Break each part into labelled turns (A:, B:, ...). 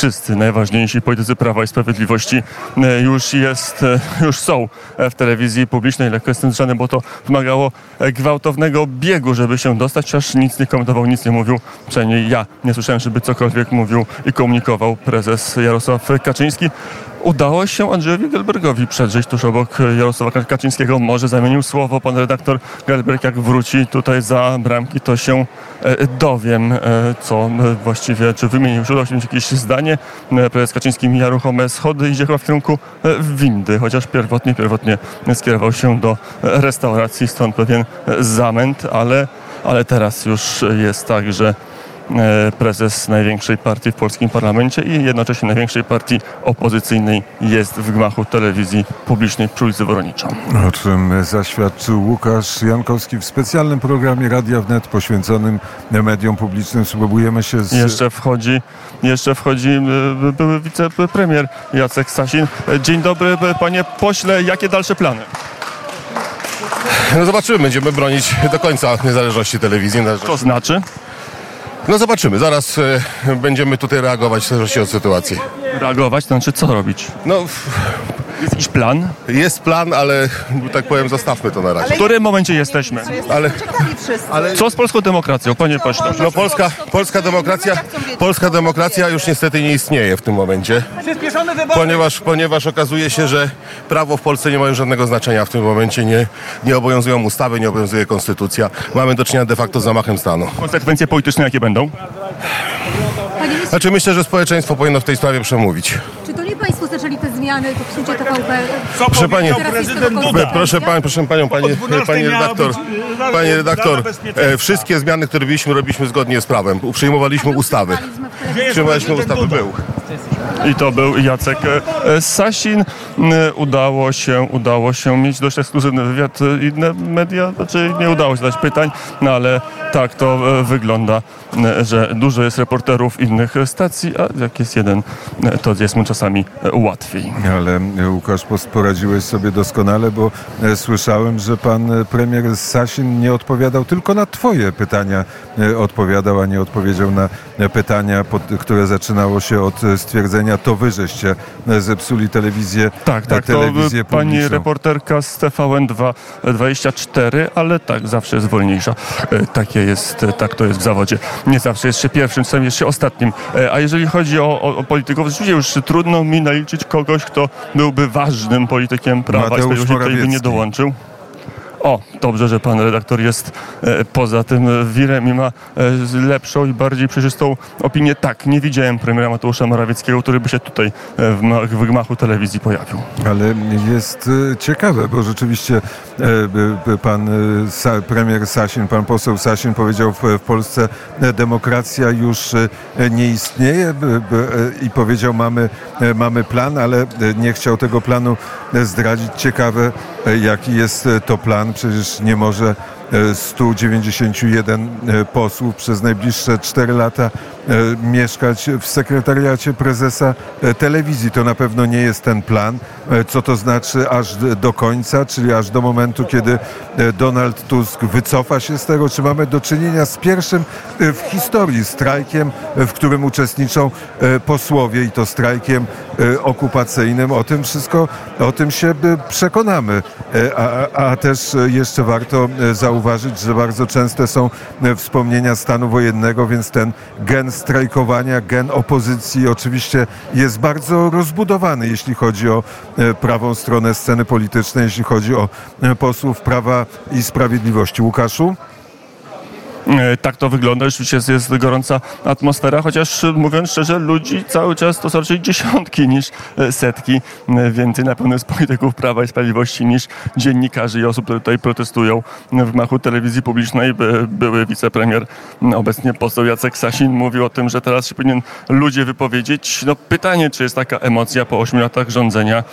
A: wszyscy najważniejsi politycy Prawa i Sprawiedliwości e, już jest, e, już są w telewizji publicznej. Lekko jestem zrzany, bo to wymagało e, gwałtownego biegu, żeby się dostać, chociaż nic nie komentował, nic nie mówił. Przynajmniej ja nie słyszałem, żeby cokolwiek mówił i komunikował prezes Jarosław Kaczyński. Udało się Andrzejowi Gelbergowi przedrzeć tuż obok Jarosława Kaczyńskiego. Może zamienił słowo pan redaktor Gelberg. Jak wróci tutaj za bramki, to się e, dowiem, e, co e, właściwie, czy wymienił, czy się jakieś zdanie. Prezes Kaczyński mija ruchome schody i idzie chyba w kierunku windy, chociaż pierwotnie, pierwotnie skierował się do restauracji, stąd pewien zamęt, ale, ale teraz już jest tak, że prezes największej partii w polskim parlamencie i jednocześnie największej partii opozycyjnej jest w gmachu telewizji publicznej przy ulicy Woronicza.
B: O czym zaświadczył Łukasz Jankowski w specjalnym programie Radia Wnet poświęconym mediom publicznym. Spróbujemy się z...
A: Jeszcze wchodzi, jeszcze wchodzi e, były wicepremier Jacek Sasin. E, dzień dobry panie pośle, jakie dalsze plany?
C: No zobaczymy, będziemy bronić do końca niezależności telewizji.
A: To znaczy?
C: No zobaczymy, zaraz e, będziemy tutaj reagować w zależności od sytuacji.
A: Reagować? To znaczy co robić?
C: No,
A: Jest jakiś plan?
C: jest plan, ale tak powiem, zostawmy to na
A: W
C: razie.
A: którym momencie jesteśmy?
C: Ale,
D: Ale
A: Co z polską demokracją, panie pośle?
C: no polska, polska demokracja, polska demokracja już niestety nie istnieje w tym momencie, ponieważ, ponieważ okazuje się, że prawo w Polsce nie ma już żadnego znaczenia w tym momencie, nie, nie obowiązują ustawy, nie obowiązuje konstytucja. Mamy do czynienia de facto z zamachem stanu.
A: Konsekwencje polityczne jakie będą?
C: Znaczy myślę, że społeczeństwo powinno w tej sprawie przemówić.
D: Czy to psucie TVP?
C: Proszę pani,
D: tego
C: Proszę,
D: konsekwencja?
C: proszę pani, proszę panią, pani, pani redaktor, pani redaktor, e, wszystkie zmiany, które robiliśmy, robiliśmy zgodnie z prawem. Przyjmowaliśmy ustawy. Przyjmowaliśmy ustawy, był.
A: I to był Jacek e, Sasin. E, Udało się, udało się mieć dość ekskluzywny wywiad. E, Inne media, znaczy nie udało się dać pytań, no ale tak to e, wygląda, e, że dużo jest reporterów innych stacji, a jak jest jeden, e, to jest mu czasami e, łatwiej.
B: Ale e, Łukasz, poradziłeś sobie doskonale, bo e, słyszałem, że pan e, premier Sasin nie odpowiadał tylko na twoje pytania. e, Odpowiadał, a nie odpowiedział na e, pytania, które zaczynało się od e, stwierdzenia to wy żeście e, zepsuli telewizję,
A: Tak,
B: e,
A: tak, to
B: telewizję
A: e, pani reporterka z TVN2 24, ale tak, zawsze jest wolniejsza. E, Takie jest, e, tak to jest w zawodzie. Nie zawsze jest się pierwszym, czasami jest się ostatnim. E, A jeżeli chodzi o, o, o polityków, rzeczywiście już trudno mi naliczyć kogoś, kto byłby ważnym politykiem Prawa i
B: Mateusz
A: by nie dołączył. O, dobrze, że pan redaktor jest e, poza tym wirem i ma e, lepszą i bardziej przejrzystą opinię. Tak, nie widziałem premiera Mateusza Morawieckiego, który by się tutaj e, w, ma- w gmachu telewizji pojawił.
B: Ale jest ciekawe, bo rzeczywiście pan premier Sasin, pan poseł Sasin powiedział w, Polsce demokracja już nie istnieje i powiedział mamy, mamy plan, ale nie chciał tego planu zdradzić. Ciekawe jaki jest to plan. Przecież nie może 191 e, posłów przez najbliższe 4 lata e, mieszkać w sekretariacie prezesa e, telewizji. To na pewno nie jest ten plan. Co to znaczy aż do końca, czyli aż do momentu, kiedy Donald Tusk wycofa się z tego, czy mamy do czynienia z pierwszym w historii strajkiem, w którym uczestniczą posłowie i to strajkiem okupacyjnym. O tym wszystko, o tym się przekonamy. A, a- też jeszcze warto e, zauważyć, że bardzo częste są e, wspomnienia stanu wojennego, więc ten gen strajkowania, gen opozycji oczywiście jest bardzo rozbudowany, jeśli chodzi o e, prawą stronę sceny politycznej, jeśli chodzi o e, posłów Prawa i Sprawiedliwości. Łukaszu?
A: E, Tak to wygląda, rzeczywiście jest, jest gorąca atmosfera, chociaż e, mówiąc szczerze, ludzi cały czas to są raczej dziesiątki niż e, setki. Więcej na pewno jest polityków Prawa i Sprawiedliwości niż dziennikarzy i osób, które tutaj protestują w machu telewizji publicznej. By- Były wicepremier, obecnie poseł Jacek Sasin mówił o tym, że teraz się powinien ludzie wypowiedzieć. No pytanie, czy jest taka emocja po ośmiu latach rządzenia,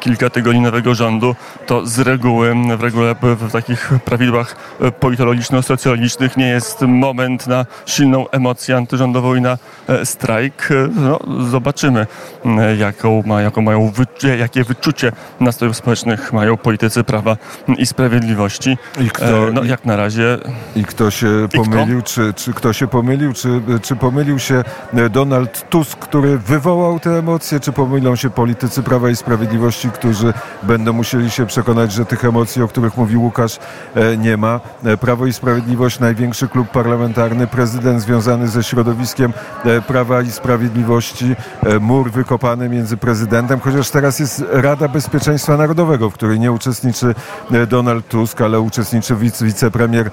A: kilka tygodni nowego rządu, to z reguły, w regule w, takich prawidłach politologiczno-socjologicznych nie jest moment na silną emocję antyrządową i na e, strajk. E, No, zobaczymy, m, jaką, ma, jaką mają jakie wyczucie nastrojów społecznych mają politycy Prawa i Sprawiedliwości.
B: I kto-
A: E, No, jak na razie
B: I kto się
A: kto?
B: pomylił, czy, czy kto się pomylił, czy, czy pomylił się e, Donald Tusk, który wywołał te emocje, czy pomylą się politycy Prawa i Sprawiedliwości, którzy będą musieli się przekonać, że tych emocji, o których mówił Łukasz, e, nie ma. E, Prawo i Sprawiedliwość, największy klub parlamentarny, prezydent związany ze środowiskiem e, Prawa i Sprawiedliwości, e, mur wykopany między prezydentem, chociaż teraz jest Rada Bezpieczeństwa Narodowego, w której nie uczestniczy e, Donald Tusk, ale uczestniczy wice, wicepremier,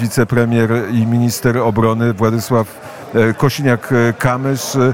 B: wicepremier i minister obrony Władysław Kosiniak-Kamysz.